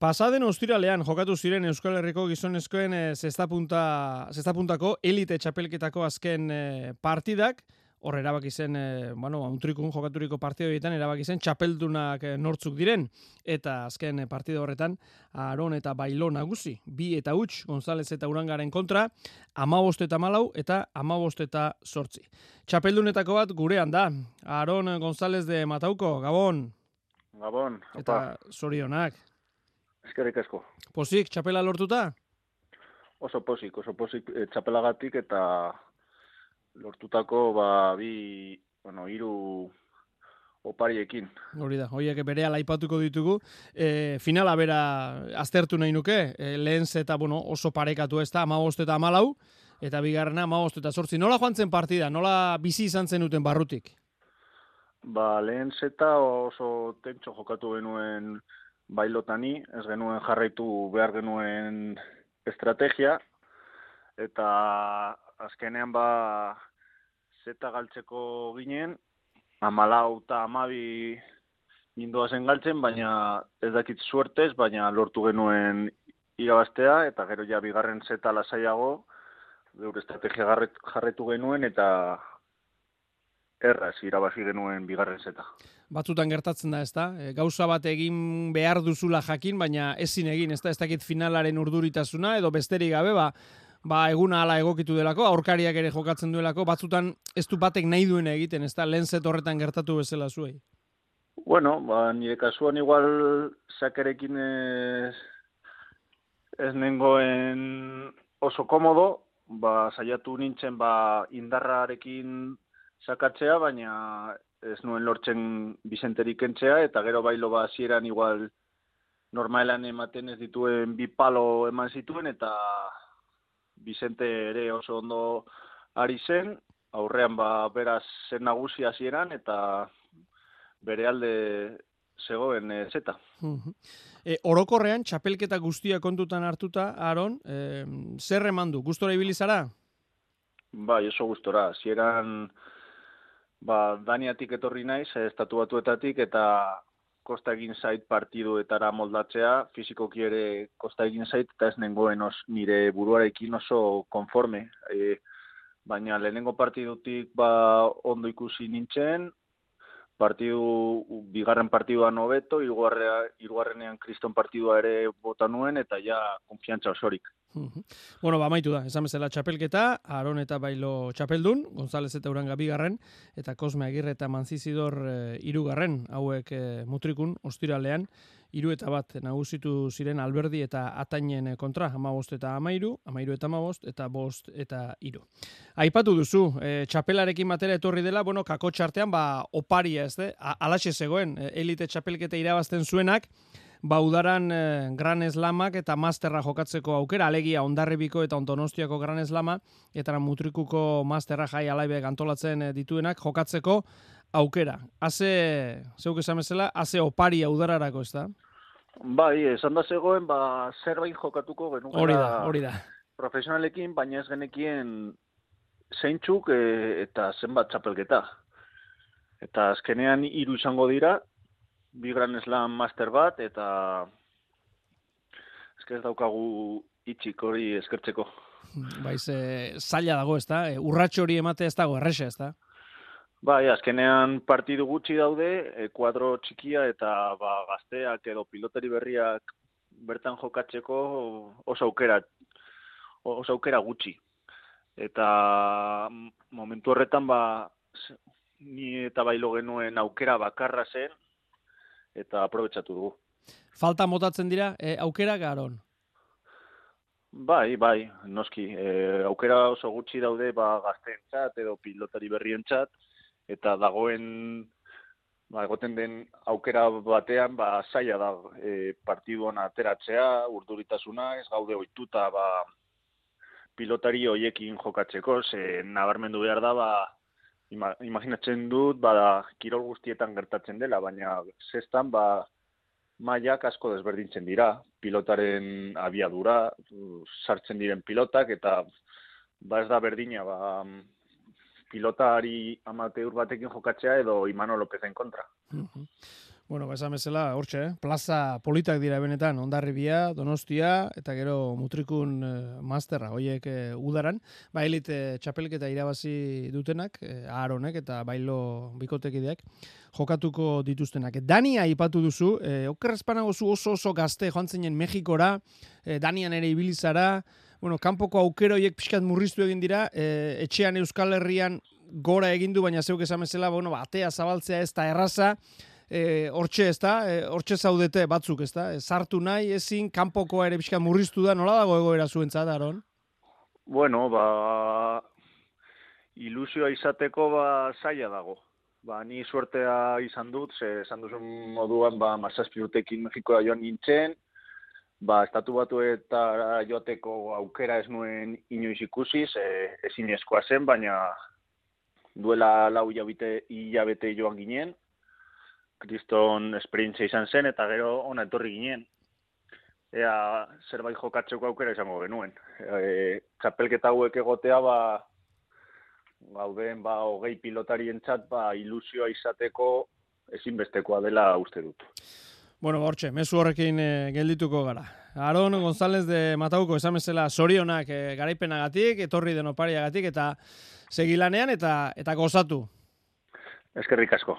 Pasaden ostiralean jokatu ziren Euskal Herriko gizonezkoen e, zestapuntako elite txapelketako azken e, partidak, hor erabaki zen, e, bueno, untrikun jokaturiko partido horietan erabaki zen txapeldunak e, nortzuk diren, eta azken partido horretan, Aron eta Bailo nagusi, bi eta huts, González eta Urangaren kontra, amabost eta malau, eta amabost eta sortzi. Txapeldunetako bat gurean da, Aron González de Matauko, Gabon. Gabon, opa. Eta zorionak. Eskerrik asko. Posik, txapela lortuta? Oso posik, oso posik e, txapelagatik eta lortutako ba, bi, bueno, iru opariekin. Hori da, horiek bere alaipatuko ditugu. E, finala bera aztertu nahi nuke, e, lehen eta bueno, oso parekatu ez da, amabost eta amalau, eta bigarrena amabost eta sortzi. Nola joan zen partida, nola bizi izan zen duten barrutik? Ba, lehen zeta oso tentxo jokatu genuen bailotani, ez genuen jarraitu behar genuen estrategia, eta azkenean ba zeta galtzeko ginen, amalau eta amabi nindoa zen galtzen, baina ez dakit suertez, baina lortu genuen irabaztea, eta gero ja bigarren zeta lasaiago, gure estrategia jarretu genuen, eta erraz irabazi genuen bigarren zeta. Batzutan gertatzen da, ez da? E, gauza bat egin behar duzula jakin, baina ezin egin, ez da? Ez dakit finalaren urduritasuna, edo besterik gabe, ba, ba eguna ala egokitu delako, aurkariak ere jokatzen duelako, batzutan ez du batek nahi duen egiten, ez da? Lehen horretan gertatu bezala zuei. Bueno, ba, nire kasuan igual sakerekin ez, ez nengoen oso komodo, ba, saiatu nintzen ba, indarrarekin sakatzea, baina ez nuen lortzen Bizenterik entzea, eta gero bailo ba zieran igual normalan ematen ez dituen bi palo eman zituen, eta Bizente ere oso ondo ari zen, aurrean ba beraz zen nagusi hasieran eta bere alde zegoen e, zeta. E, orokorrean, txapelketa guztia kontutan hartuta, Aaron, e, zer eman du? Gustora ibilizara? Bai, oso gustora. Zieran, ba, Daniatik etorri naiz, estatu batuetatik, eta kosta egin zait partiduetara moldatzea, fizikoki ere kosta egin zait, eta ez nengoen os, nire buruarekin oso konforme. E, baina lehenengo partidutik ba, ondo ikusi nintzen, partidu, bigarren partidua nobeto, irugarrenean kriston partidua ere bota nuen, eta ja konfiantza osorik. Bueno, ba, maitu da, esan bezala txapelketa, Aron eta Bailo txapeldun, González eta Uranga bigarren, eta Kosme Agirre eta Manzizidor e, irugarren, hauek e, mutrikun, ostiralean, iru eta bat nagusitu ziren alberdi eta atainen kontra, ama bost eta amairu, amairu eta amabost, eta bost eta iru. Aipatu duzu, e, txapelarekin batera etorri dela, bueno, kako txartean, ba, oparia ez, de? alaxe zegoen, elite txapelketa irabazten zuenak, baudaran eh, Gran Eslamak eta Masterra jokatzeko aukera, alegia ondarribiko eta ontonostiako Gran Eslama, eta mutrikuko Masterra jai alaibe antolatzen eh, dituenak jokatzeko aukera. Haze, zeuk esan bezala, haze opari udararako, ez da? Bai, esan da zegoen, ba, zerbait jokatuko genuen. Hori da, hori da. Profesionalekin, baina ez genekien zeintzuk e, eta zenbat txapelketa. Eta azkenean hiru izango dira, bi gran slam master bat, eta esker ez daukagu itxik hori eskertzeko. Baiz, e, zaila dago ez da, e, urratxo hori emate ez dago, errexe ez da? Bai, azkenean partidu gutxi daude, e, kuadro txikia eta ba, gazteak edo pilotari berriak bertan jokatzeko oso aukera, oso aukera gutxi. Eta momentu horretan ba, ni eta bailo genuen aukera bakarra zen, eta aprobetsatu dugu. Falta motatzen dira e, aukera garon? Bai, bai, noski. E, aukera oso gutxi daude ba, gazteentzat edo pilotari berrientzat eta dagoen ba, egoten den aukera batean ba, zaila da e, partiduan ateratzea, urduritasuna, ez gaude oituta ba, pilotari hoiekin jokatzeko, ze nabarmendu behar da, ba, imaginatzen dut, bada, kirol guztietan gertatzen dela, baina zestan, ba, maiak asko desberdintzen dira, pilotaren abiadura, sartzen diren pilotak, eta ba ez da berdina, ba, pilotari amateur batekin jokatzea edo Imano Lopezen kontra. Bueno, ba, esan bezala, hortxe, plaza politak dira benetan, ondarribia, donostia, eta gero mutrikun eh, masterra, hoiek eh, udaran, ba, elit eh, txapelketa irabazi dutenak, eh, aharonek eta bailo bikotekideak, jokatuko dituztenak. Dania ipatu duzu, eh, okerrezpanago zu oso oso gazte joan zinen Mexikora, eh, Danian ere ibilizara, bueno, kanpoko aukeroiek pixkat murriztu egin dira, eh, etxean Euskal Herrian gora egin du, baina zeuk esan bezala, bueno, batea zabaltzea ez da erraza, e, hortxe ez da, e, hortxe zaudete batzuk ez da, e, sartu nahi ezin, kanpokoa ere pixka murriztu da, nola dago egoera zuentzat, Aron? Bueno, ba, ilusioa izateko ba, zaila dago. Ba, ni suertea izan dut, ze esan duzun moduan, ba, mazazpi urtekin Mexikoa joan nintzen, ba, estatu batu eta joateko aukera ez nuen inoiz ikusi, ze ezin eskoa zen, baina duela lau hilabete, hilabete joan ginen, kriston esperientzia izan zen, eta gero ona etorri ginen. Ea zerbait jokatzeko aukera izango genuen. E, txapelketa hauek egotea, ba, gauden ba, hogei pilotarien txat, ba, ilusioa izateko ezinbestekoa dela uste dut. Bueno, bortxe, mesu horrekin e, geldituko gara. Aron González de Matauko esan bezala sorionak e, garaipenagatik, etorri denopariagatik, eta segilanean eta eta gozatu. Eskerrik asko.